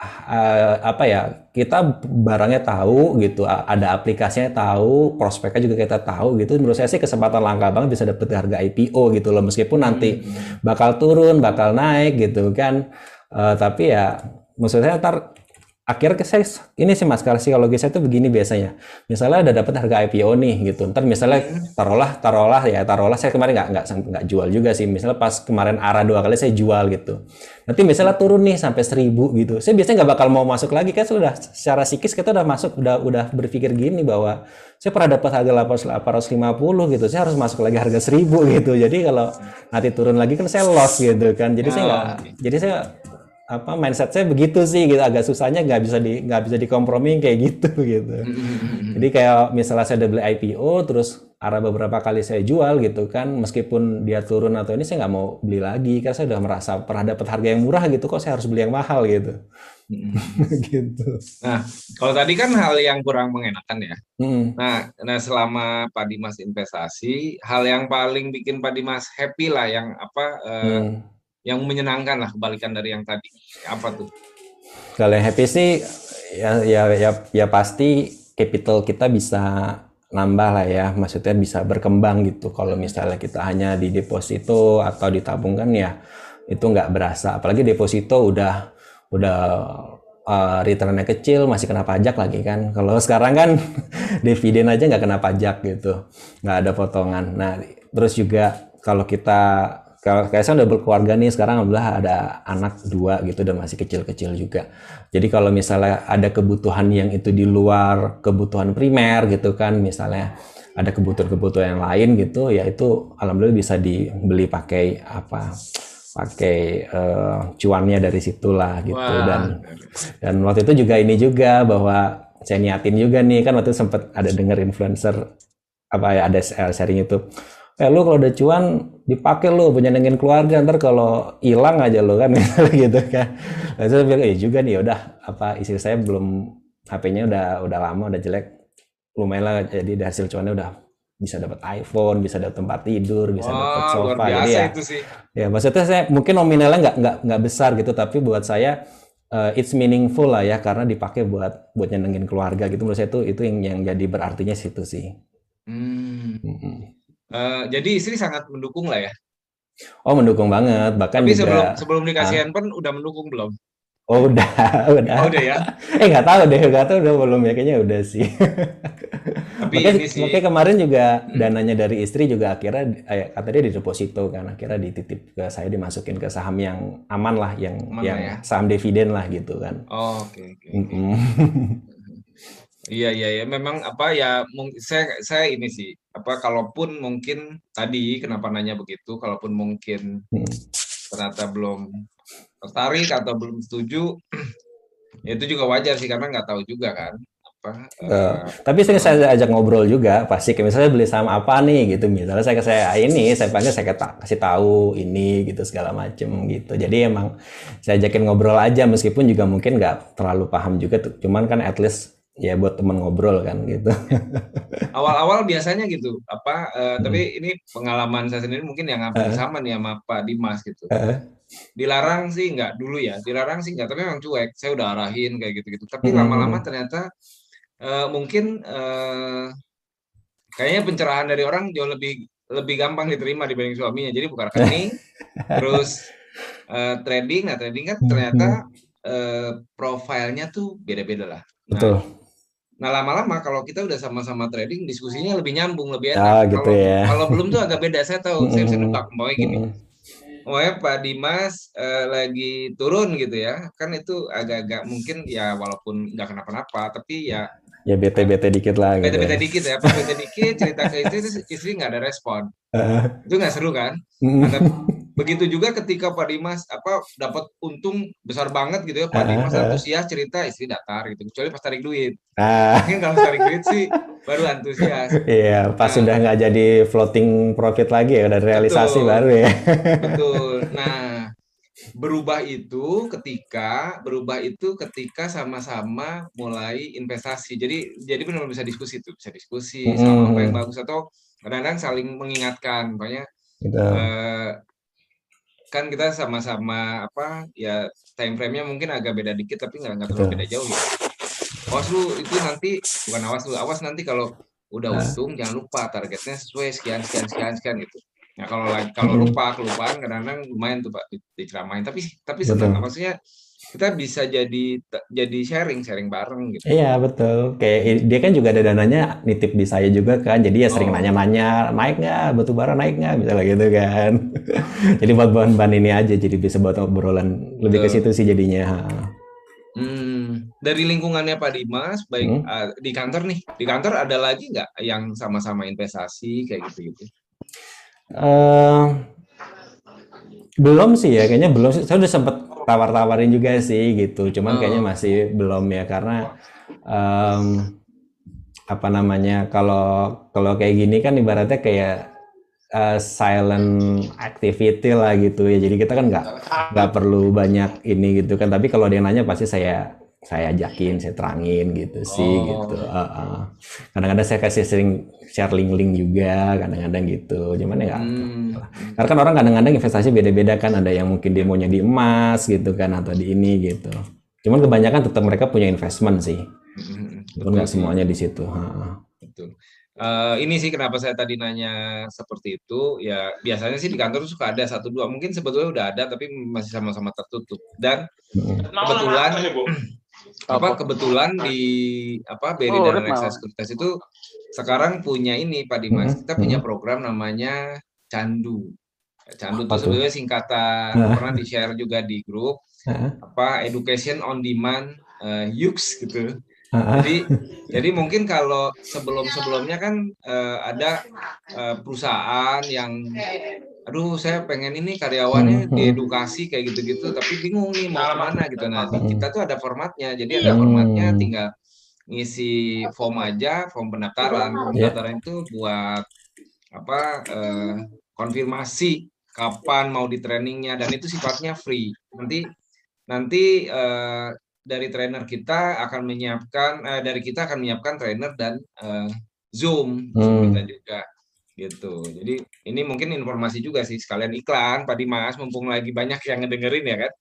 uh, apa ya? Kita barangnya tahu gitu, ada aplikasinya tahu, prospeknya juga kita tahu gitu. Menurut saya sih kesempatan langka banget bisa dapat harga IPO gitu loh. Meskipun nanti hmm. bakal turun, bakal naik gitu kan. Uh, tapi ya maksudnya ntar akhirnya saya ini sih mas kalau saya tuh begini biasanya. Misalnya udah dapat harga IPO nih gitu. Ntar misalnya taruhlah taruhlah ya taruhlah. Saya kemarin nggak nggak nggak jual juga sih. Misalnya pas kemarin arah dua kali saya jual gitu. Nanti misalnya turun nih sampai seribu gitu. Saya biasanya nggak bakal mau masuk lagi. Kan sudah secara psikis kita udah masuk udah udah berpikir gini bahwa saya pernah dapat harga 850 gitu. Saya harus masuk lagi harga seribu gitu. Jadi kalau nanti turun lagi kan saya loss gitu kan. Jadi saya nggak oh, jadi saya apa mindset saya begitu sih gitu. Agak susahnya nggak bisa di nggak bisa dikompromi kayak gitu gitu. Jadi kayak misalnya saya udah beli IPO terus arah beberapa kali saya jual gitu kan meskipun dia turun atau ini saya nggak mau beli lagi kan saya udah merasa pernah dapat harga yang murah gitu kok saya harus beli yang mahal gitu. Gitu. Nah kalau tadi kan hal yang kurang mengenakan ya. Hmm. nah nah selama Pak Dimas investasi hal yang paling bikin Pak Dimas happy lah yang apa eh, hmm yang menyenangkan lah kebalikan dari yang tadi. Apa tuh? Kalau yang happy sih ya ya ya, ya pasti capital kita bisa nambah lah ya. Maksudnya bisa berkembang gitu. Kalau misalnya kita hanya di deposito atau ditabungkan ya itu nggak berasa. Apalagi deposito udah udah uh, returnnya kecil masih kena pajak lagi kan. Kalau sekarang kan dividen aja nggak kena pajak gitu. Nggak ada potongan. Nah terus juga kalau kita kalau kayak saya udah berkeluarga nih sekarang alhamdulillah ada anak dua gitu dan masih kecil-kecil juga. Jadi kalau misalnya ada kebutuhan yang itu di luar kebutuhan primer gitu kan, misalnya ada kebutuhan-kebutuhan yang lain gitu, ya itu alhamdulillah bisa dibeli pakai apa? pakai uh, cuannya dari situlah gitu Wah. dan dan waktu itu juga ini juga bahwa saya niatin juga nih kan waktu itu sempat ada denger influencer apa ya ada sharing itu eh lu kalau udah cuan dipakai lu nyenengin keluarga ntar kalau hilang aja lu kan gitu kan nah, saya bilang eh juga nih udah apa istri saya belum HP-nya udah udah lama udah jelek lumayan lah jadi dari hasil cuannya udah bisa dapat iPhone, bisa dapat tempat tidur, bisa wow, dapat sofa. Jadi ya, itu sih. ya maksudnya saya mungkin nominalnya nggak nggak nggak besar gitu, tapi buat saya uh, it's meaningful lah ya karena dipakai buat buat nyenengin keluarga gitu. Menurut saya itu itu yang yang jadi berartinya situ sih. Hmm. Hmm. Uh, jadi istri sangat mendukung lah ya. Oh mendukung banget, bahkan Tapi juga, sebelum sebelum dikasih uh, handphone udah mendukung belum? Oh udah, udah. Oh, udah ya. eh nggak tahu deh, nggak tahu udah belum ya kayaknya udah sih. Tapi makanya, ini sih. makanya kemarin juga hmm. dananya dari istri juga akhirnya eh, kata dia di deposito kan, akhirnya dititip ke saya dimasukin ke saham yang aman lah, yang aman yang ya? saham dividen lah gitu kan. Oh oke okay, oke. Okay, okay. Iya iya ya memang apa ya saya saya ini sih apa kalaupun mungkin tadi kenapa nanya begitu kalaupun mungkin hmm. ternyata belum tertarik atau belum setuju ya itu juga wajar sih karena nggak tahu juga kan apa uh, uh, tapi saya saya ajak ngobrol juga pasti kayak misalnya beli saham apa nih gitu. Misalnya saya saya ini saya panggil saya kasih tahu ini gitu segala macem gitu. Jadi emang saya ajakin ngobrol aja meskipun juga mungkin nggak terlalu paham juga tuh. Cuman kan at least ya buat teman ngobrol kan gitu. Awal-awal biasanya gitu apa uh, hmm. tapi ini pengalaman saya sendiri mungkin yang hampir uh. sama nih sama Pak Dimas gitu. Uh. Dilarang sih nggak dulu ya, dilarang sih nggak tapi memang cuek. Saya udah arahin kayak gitu-gitu. Tapi hmm. lama-lama hmm. ternyata uh, mungkin uh, kayaknya pencerahan dari orang jauh lebih lebih gampang diterima dibanding suaminya. Jadi buka rekening, terus uh, trading. Nah trading kan ternyata uh, profilnya tuh beda-beda lah. Nah, Betul. Nah lama-lama kalau kita udah sama-sama trading, diskusinya lebih nyambung, lebih enak. Ah, gitu kalau, ya. kalau belum tuh agak beda. Saya tahu, saya bisa nebak, pokoknya gini. Oh ya Pak Dimas uh, lagi turun gitu ya, kan itu agak-agak mungkin ya walaupun nggak kenapa-napa, tapi ya Ya bete-bete dikit lah gitu. bete-bete dikit ya, pas bete dikit cerita ke istri, istri nggak ada respon. Uh, Itu nggak seru kan? Ada begitu juga ketika Pak Dimas apa dapat untung besar banget gitu ya, Pak Ah, Dimas ah. antusias cerita istri datar gitu. Kecuali pas tarik duit. Ah, Mungkin kalau tarik duit sih baru antusias. iya, pas Nah. sudah nggak jadi floating profit lagi ya, udah realisasi Betul. baru ya. Betul. Nah, berubah itu ketika berubah itu ketika sama-sama mulai investasi. Jadi jadi benar-benar bisa diskusi tuh, bisa diskusi sama apa yang bagus atau kadang-kadang saling mengingatkan. Makanya Gitu. eh, kan kita sama-sama apa ya time frame-nya mungkin agak beda dikit tapi nggak nggak terlalu beda jauh ya. Awas lu itu nanti bukan awas lu, awas nanti kalau udah Nah. untung jangan lupa targetnya sesuai sekian sekian sekian sekian gitu. Nah kalau kalau lupa kelupaan kadang-kadang lumayan tuh Pak di- diceramain tapi tapi senang maksudnya kita bisa jadi jadi sharing sharing bareng gitu. Iya betul. Kayak dia kan juga ada dananya nitip di saya juga kan. Jadi ya sering Oh. nanya-nanya naik nggak batu bara naik nggak misalnya gitu kan. jadi buat bahan-bahan ini aja. Jadi bisa buat obrolan lebih ke situ sih jadinya. Hmm, dari lingkungannya Pak Dimas, baik Hmm. uh, di kantor nih, di kantor ada lagi nggak yang sama-sama investasi kayak gitu-gitu? Eh, belum sih ya, kayaknya belum sih. Saya udah sempet tawar-tawarin juga sih gitu. Cuman kayaknya Oh. masih belum ya karena em, apa namanya kalau kalau kayak gini kan ibaratnya kayak eh, silent activity lah gitu ya. Jadi kita kan nggak nggak perlu banyak ini gitu kan. Tapi kalau ada yang nanya pasti saya saya ajakin, saya terangin gitu sih Oh. gitu. Uh, uh. Kadang-kadang saya kasih sering share link-link juga, kadang-kadang gitu. Cuman ya Hmm. karena kan orang kadang-kadang investasi beda-beda kan, ada yang mungkin dia maunya di emas gitu kan atau di ini gitu. Cuman kebanyakan tetap mereka punya investment sih, Hmm, nggak semuanya di situ. Ha. betul. Eh, ini sih kenapa saya tadi nanya seperti itu. Ya biasanya sih di kantor suka ada satu dua. Mungkin sebetulnya udah ada tapi masih sama-sama tertutup. Dan kebetulan apa Apa? kebetulan di apa BRI Oh, dan Alexa. Sekuritas itu sekarang punya ini Pak Dimas. Mhm, Kita punya mhm. program namanya Candu. Candu itu tuh? sebetulnya singkatan Nah. pernah di share juga di grup Ha. apa education on demand eh, YUX gitu. Ha. Jadi jadi mungkin kalau sebelum-sebelumnya kan eh, ada eh, perusahaan yang aduh saya pengen ini karyawannya Hmm, hmm. diedukasi kayak gitu-gitu tapi bingung nih mau ke mana gitu. Nah, di Hmm. kita tuh ada formatnya. Jadi ada Hmm. formatnya tinggal ngisi form aja, form pendaftaran. Form Ya. pendaftaran itu buat apa eh, konfirmasi kapan mau di trainingnya dan itu sifatnya free. Nanti nanti eh, dari trainer kita akan menyiapkan eh, dari kita akan menyiapkan trainer dan eh, Zoom Zoom Hmm. kita juga gitu. Jadi ini mungkin informasi juga sih sekalian iklan Pak Dimas mumpung lagi banyak yang ngedengerin ya kan.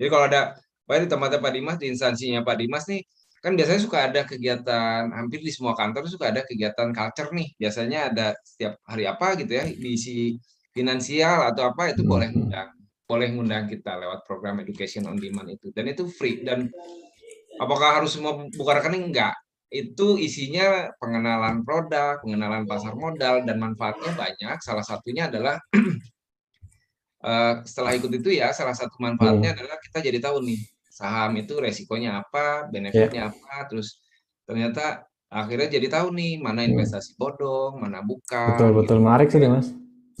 Jadi kalau ada Pak di tempatnya Pak Dimas di instansinya Pak Dimas nih kan biasanya suka ada kegiatan hampir di semua kantor suka ada kegiatan culture nih. Biasanya ada setiap hari apa gitu ya diisi finansial atau apa itu boleh Hmm. ngundang boleh ngundang kita lewat program education on demand itu dan itu free dan apakah harus semua buka rekening enggak itu isinya pengenalan produk pengenalan pasar modal dan manfaatnya banyak salah satunya adalah eh, setelah ikut itu ya salah satu manfaatnya adalah kita jadi tahu nih saham itu resikonya apa benefitnya apa terus ternyata akhirnya jadi tahu nih mana Hmm. investasi bodong mana bukan Betul betul gitu. menarik sih mas.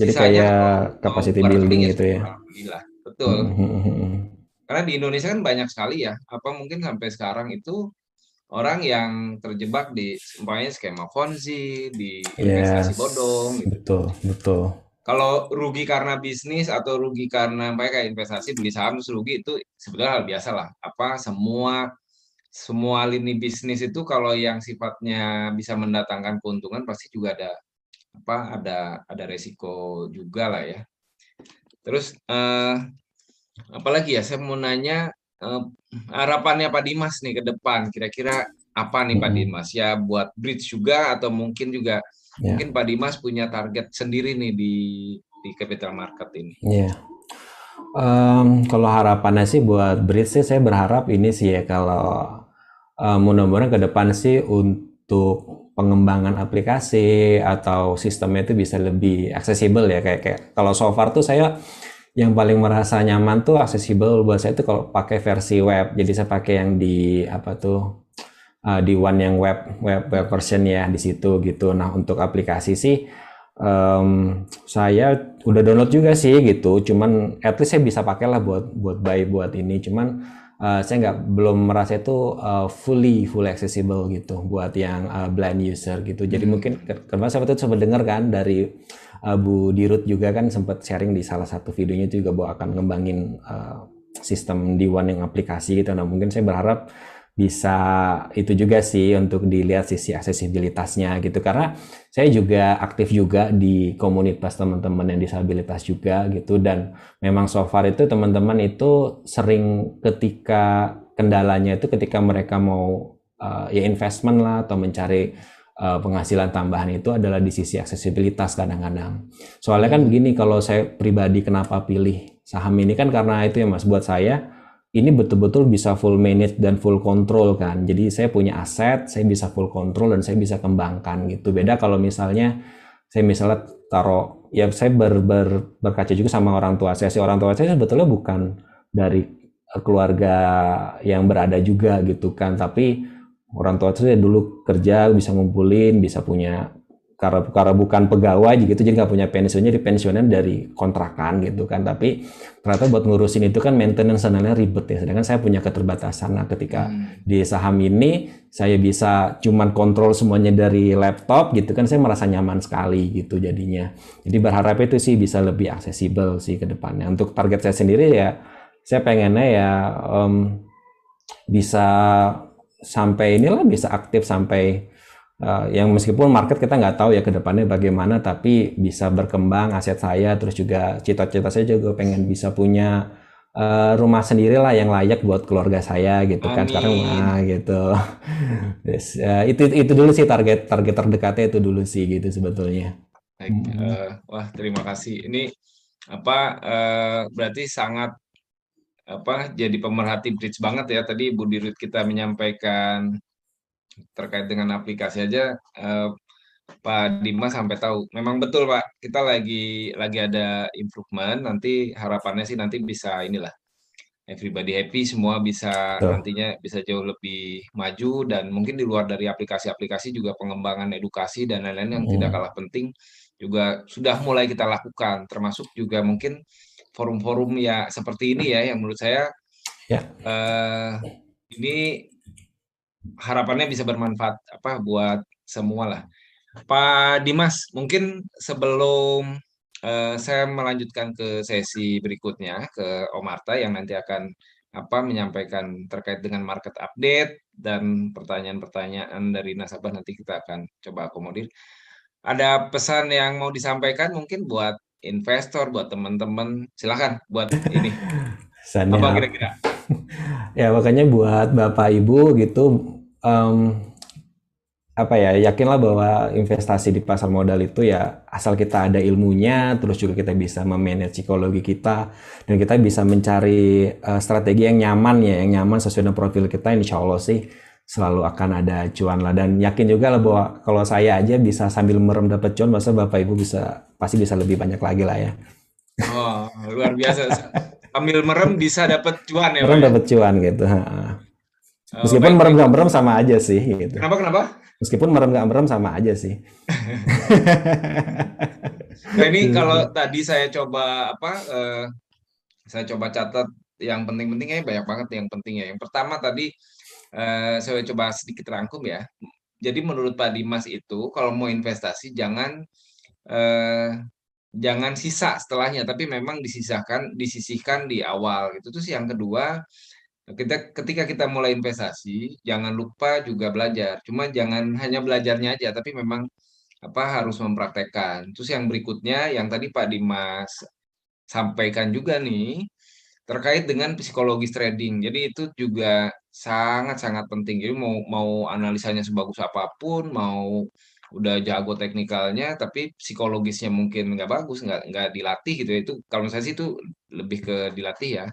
Jadi Sisanya kayak capacity building ya gitu ya. alhamdulillah betul Hmm, hmm, hmm, hmm. karena di Indonesia kan banyak sekali ya apa mungkin sampai sekarang itu orang yang terjebak di umpamanya skema Ponzi di investasi Yes. bodong gitu. Betul betul. kalau rugi karena bisnis atau rugi karena mereka investasi beli saham terus rugi itu sebetulnya hal biasa lah apa semua semua lini bisnis itu kalau yang sifatnya bisa mendatangkan keuntungan pasti juga ada apa ada ada resiko juga lah ya terus eh, apalagi ya saya mau nanya eh, harapannya Pak Dimas nih ke depan kira-kira apa nih Pak. Dimas ya buat bridge juga atau mungkin juga yeah. mungkin Pak Dimas punya target sendiri nih di di capital market ini. Iya. Yeah. Um, kalau harapannya sih buat Bridge sih saya berharap ini sih ya kalau um, mudah-mudahan ke depan sih untuk pengembangan aplikasi atau sistemnya itu bisa lebih aksesibel ya kayak kayak kalau so far tuh saya yang paling merasa nyaman tuh aksesibel buat saya itu kalau pakai versi web jadi saya pakai yang di apa tuh uh, di one yang web web web version ya di situ gitu nah untuk aplikasi sih um, saya udah download juga sih gitu cuman at least saya bisa pakai lah buat buat buy buat ini cuman uh, saya nggak belum merasa itu uh, fully fully accessible gitu buat yang uh, blind user gitu. Jadi hmm. mungkin karena saya itu sempat dengar kan dari Bu Dirut juga kan sempat sharing di salah satu videonya itu juga bahwa akan ngembangin uh, sistem di one yang aplikasi gitu. Nah mungkin saya berharap bisa itu juga sih untuk dilihat sisi aksesibilitasnya gitu karena saya juga aktif juga di komunitas teman-teman yang disabilitas juga gitu dan memang so far itu teman-teman itu sering ketika kendalanya itu ketika mereka mau uh, ya investment lah atau mencari penghasilan tambahan itu adalah di sisi aksesibilitas kadang-kadang soalnya kan begini kalau saya pribadi kenapa pilih saham ini kan karena itu ya mas buat saya ini betul-betul bisa full manage dan full control kan. Jadi saya punya aset, saya bisa full control dan saya bisa kembangkan gitu. Beda kalau misalnya saya misalnya taruh ya saya ber, ber, berkaca juga sama orang tua saya. Si orang tua saya sebetulnya bukan dari keluarga yang berada juga gitu kan, tapi orang tua saya dulu kerja bisa ngumpulin, bisa punya karena karena bukan pegawai gitu jadi nggak punya pensiunnya di pensiunan dari kontrakan gitu kan. Tapi ternyata buat ngurusin itu kan maintenance sananya ribet ya. Sedangkan saya punya keterbatasan nah ketika hmm. di saham ini saya bisa cuman kontrol semuanya dari laptop gitu kan saya merasa nyaman sekali gitu jadinya. Jadi berharap itu sih bisa lebih aksesibel sih ke depannya. Untuk target saya sendiri ya saya pengennya ya um, bisa sampai inilah bisa aktif sampai uh, yang meskipun market kita nggak tahu ya ke depannya bagaimana tapi bisa berkembang aset saya terus juga cita-cita saya juga pengen bisa punya uh, rumah sendiri lah yang layak buat keluarga saya gitu Amin. kan sekarang. Ah gitu. Yes, uh, itu itu dulu sih target target terdekatnya itu dulu sih gitu sebetulnya. Baik, uh, wah terima kasih. Ini apa uh, berarti sangat apa jadi pemerhati bridge banget ya tadi Bu Dirut kita menyampaikan terkait dengan aplikasi aja eh, Pak Dimas sampai tahu. Memang betul Pak, kita lagi lagi ada improvement. Nanti harapannya sih nanti bisa inilah everybody happy, semua bisa nantinya bisa jauh lebih maju dan mungkin di luar dari aplikasi-aplikasi juga pengembangan edukasi dan lain-lain yang hmm. tidak kalah penting juga sudah mulai kita lakukan. Termasuk juga mungkin forum-forum ya seperti ini ya yang menurut saya ya. Uh, ini harapannya bisa bermanfaat apa buat semua lah. Pak Dimas, mungkin sebelum uh, saya melanjutkan ke sesi berikutnya ke Om Arta yang nanti akan apa menyampaikan terkait dengan market update dan pertanyaan-pertanyaan dari nasabah nanti kita akan coba akomodir. Ada pesan yang mau disampaikan mungkin buat investor, buat teman-teman, silahkan buat ini. Pesannya, apa kira-kira? ya makanya buat bapak ibu gitu um, apa ya yakinlah bahwa investasi di pasar modal itu ya asal kita ada ilmunya terus juga kita bisa memanage psikologi kita dan kita bisa mencari uh, strategi yang nyaman ya yang nyaman sesuai dengan profil kita insya Allah sih selalu akan ada cuan lah dan yakin juga lah bahwa kalau saya aja bisa sambil merem dapat cuan masa bapak ibu bisa pasti bisa lebih banyak lagi lah ya. Oh luar biasa. Sambil merem bisa dapat cuan ya merem ya? dapat cuan gitu oh, meskipun merem nggak merem sama aja sih gitu. kenapa kenapa? Meskipun merem nggak merem sama aja sih. Nah ini kalau tadi saya coba apa uh, saya coba catat yang penting-pentingnya banyak banget yang penting ya. Yang pertama tadi uh, saya coba sedikit rangkum ya. Jadi menurut Pak Dimas itu kalau mau investasi jangan uh, jangan sisa setelahnya tapi memang disisahkan disisihkan di awal gitu. Terus yang kedua kita ketika kita mulai investasi jangan lupa juga belajar. Cuma jangan hanya belajarnya aja tapi memang apa harus mempraktekkan. Terus yang berikutnya yang tadi Pak Dimas sampaikan juga nih terkait dengan psikologis trading. Jadi itu juga sangat sangat penting. Jadi mau mau analisanya sebagus apa pun mau udah jago teknikalnya tapi psikologisnya mungkin nggak bagus nggak nggak dilatih gitu ya. Itu kalau saya sih itu lebih ke dilatih ya.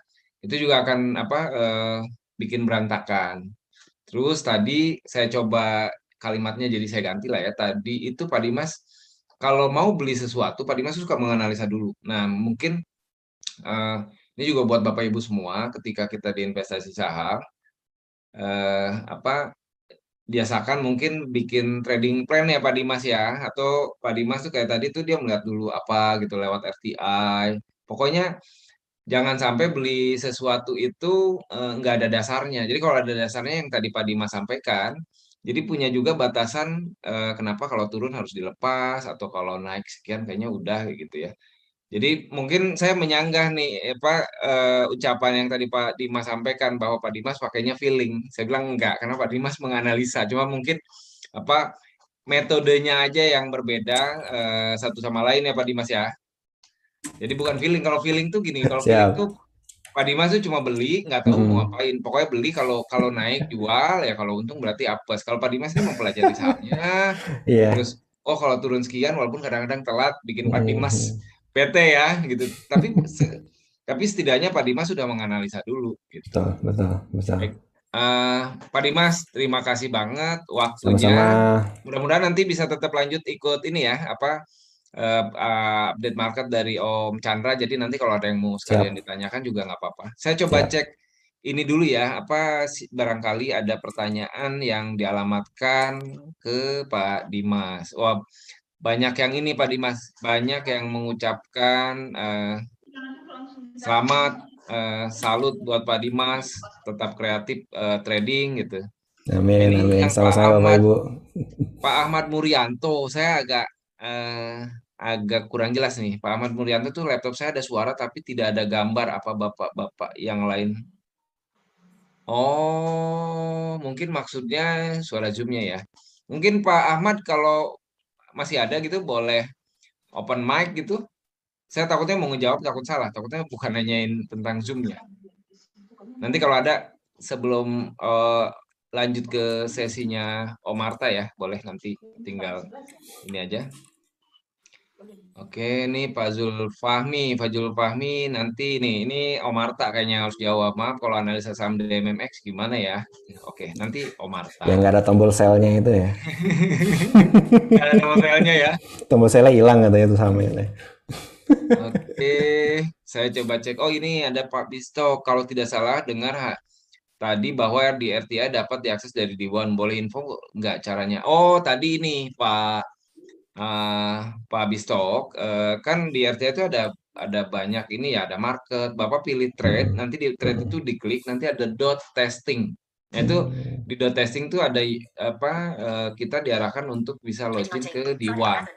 Itu juga akan apa uh, bikin berantakan. Terus tadi saya coba kalimatnya jadi saya ganti lah ya. Tadi itu Pak Dimas kalau mau beli sesuatu Pak Dimas suka menganalisa dulu. Nah mungkin uh, ini juga buat Bapak Ibu semua ketika kita di investasi saham uh, apa biasakan mungkin bikin trading plan ya Pak Dimas ya. Atau Pak Dimas tuh kayak tadi tuh dia melihat dulu apa gitu lewat FTI pokoknya jangan sampai beli sesuatu itu eh, nggak ada dasarnya. Jadi kalau ada dasarnya yang tadi Pak Dimas sampaikan jadi punya juga batasan eh, kenapa kalau turun harus dilepas atau kalau naik sekian kayaknya udah gitu ya jadi mungkin saya menyanggah nih apa uh, ucapan yang tadi Pak Dimas sampaikan bahwa Pak Dimas pakainya feeling. Saya bilang enggak karena Pak Dimas menganalisa. Cuma mungkin apa metodenya aja yang berbeda uh, satu sama lain ya Pak Dimas ya. Jadi bukan feeling. Kalau feeling tuh gini, kalau feeling tuh Pak Dimas tuh cuma beli, nggak tahu hmm. mau ngapain. Pokoknya beli kalau kalau naik jual ya kalau untung berarti apes. Kalau Pak Dimas ini mempelajari sahamnya. yeah. Terus oh kalau turun sekian walaupun kadang-kadang telat bikin Pak Dimas hmm PT ya gitu. Tapi tapi setidaknya Pak Dimas sudah menganalisa dulu gitu. Betul, betul, betul. Uh, Pak Dimas, terima kasih banget waktunya. Mudah-mudahan nanti bisa tetap lanjut ikut ini ya, apa uh, uh, update market dari Om Chandra. Jadi nanti kalau ada yang mau sekalian Siap. ditanyakan juga nggak apa-apa. Saya coba Siap. cek ini dulu ya, apa barangkali ada pertanyaan yang dialamatkan ke Pak Dimas. Wah, banyak yang ini Pak Dimas, banyak yang mengucapkan uh, selamat, uh, salut buat Pak Dimas, tetap kreatif uh, trading gitu. Amin, ini amin. Sama-sama Bapak Ibu. Pak Ahmad Murianto, saya agak uh, agak kurang jelas nih. Pak Ahmad Murianto tuh laptop saya ada suara tapi tidak ada gambar apa bapak-bapak yang lain. Oh, mungkin maksudnya suara zoomnya ya. Mungkin Pak Ahmad kalau masih ada gitu boleh open mic gitu. Saya takutnya mau ngejawab takut salah takutnya bukan nanyain tentang zoom ya nanti kalau ada sebelum uh, lanjut ke sesinya Om Marta ya boleh nanti tinggal ini aja Oke, ini Pak Zul Fahmi, Pak Zul Fahmi nanti nih, ini Om Marta kayaknya harus jawab. Maaf kalau analisa saham DMMX gimana ya? Oke, nanti Om Marta. Yang nggak ada tombol selnya itu ya? Nggak ada tombol selnya ya? Tombol selnya hilang katanya itu sama ya. Oke, saya coba cek. Oh ini ada Pak Bisto. Kalau tidak salah dengar tadi bahwa di RTI dapat diakses dari Dewan. Boleh info nggak caranya? Oh tadi ini Pak uh, Pak Bistok, uh, kan di RTA itu ada ada banyak ini ya, ada market. Bapak pilih trade, nanti di trade itu diklik, nanti ada dot testing. Nah, itu di dot testing itu ada apa uh, kita diarahkan untuk bisa login ke D1.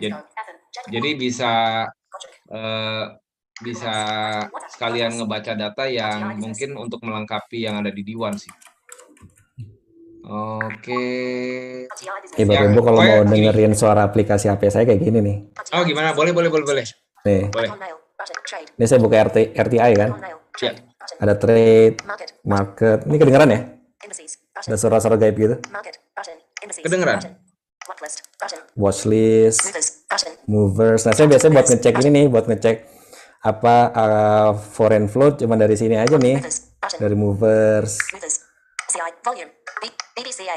Jadi, jadi bisa uh, bisa sekalian ngebaca data yang mungkin untuk melengkapi yang ada di D1 sih. Oke. Ibu ya, Ibu kalau mau dengerin suara aplikasi HP saya kayak gini nih. Oh gimana? Boleh boleh boleh boleh. Nih. Boleh. Ini saya buka RT, RTI kan. Ya. Ada trade, market. Ini kedengeran ya? Ada suara-suara gaib gitu. Kedengeran. Watchlist, movers. Nah saya biasanya buat ngecek ini nih, buat ngecek apa uh, foreign flow cuma dari sini aja nih, dari movers. BBCA,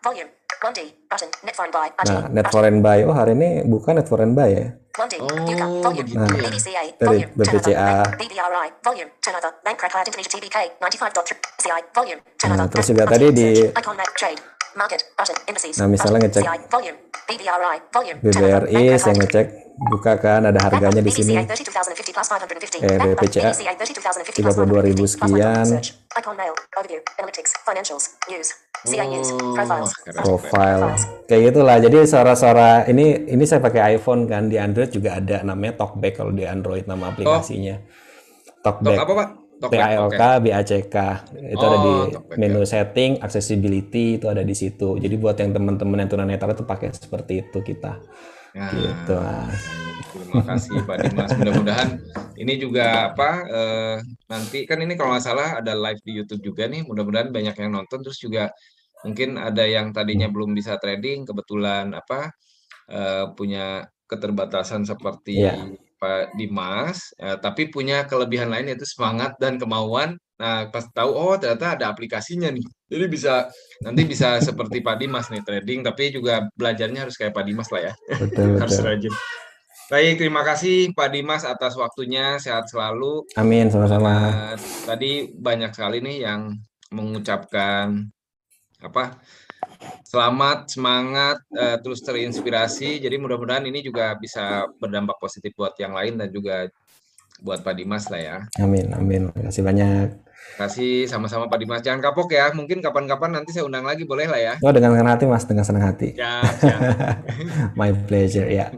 Volume, 1D, button, net foreign buy, Nah, net foreign buy. Oh, hari ini bukan net foreign buy ya? 1D, Buka, Volume, nah, BBCA, Volume, BBCA, BBRI, Volume, turnover, name crack high Indonesia TBK, 95.3, CI, Volume, turnover, nah, terus juga tadi di nah, misalnya ngecek volume, BBRI, volume, BBRI, saya ngecek buka kan ada harganya di sini. Eh, BPCA 32.000 sekian. Oh, profile. Kayak gitulah. Jadi suara-suara ini ini saya pakai iPhone kan di Android juga ada namanya Talkback kalau di Android nama aplikasinya. Oh. Talkback apa pak Okay. BACK itu oh, ada di menu ya. setting accessibility itu ada di situ jadi buat yang teman-teman yang tunanetra itu pakai seperti itu kita Nah, gitu Terima kasih Pak Dimas. Mudah-mudahan ini juga apa eh, nanti kan ini kalau nggak salah ada live di YouTube juga nih. Mudah-mudahan banyak yang nonton terus juga mungkin ada yang tadinya belum bisa trading, kebetulan apa uh, punya keterbatasan seperti yeah. Pak Dimas, uh, tapi punya kelebihan lain yaitu semangat dan kemauan. Nah, pas tahu oh ternyata ada aplikasinya nih. Jadi bisa nanti bisa seperti Pak Dimas nih trading, tapi juga belajarnya harus kayak Pak Dimas lah ya. Betul, harus rajin. Baik, terima kasih Pak Dimas atas waktunya. Sehat selalu. Amin, sama-sama. Uh, tadi banyak sekali nih yang mengucapkan apa? Selamat, semangat, uh, terus terinspirasi. Jadi mudah-mudahan ini juga bisa berdampak positif buat yang lain dan juga buat Pak Dimas lah ya. Amin, amin. Terima kasih banyak. Terima kasih sama-sama Pak Dimas. Jangan kapok ya. Mungkin kapan-kapan nanti saya undang lagi boleh lah ya. Oh dengan senang hati Mas, dengan senang hati. Ya, ya. My pleasure ya.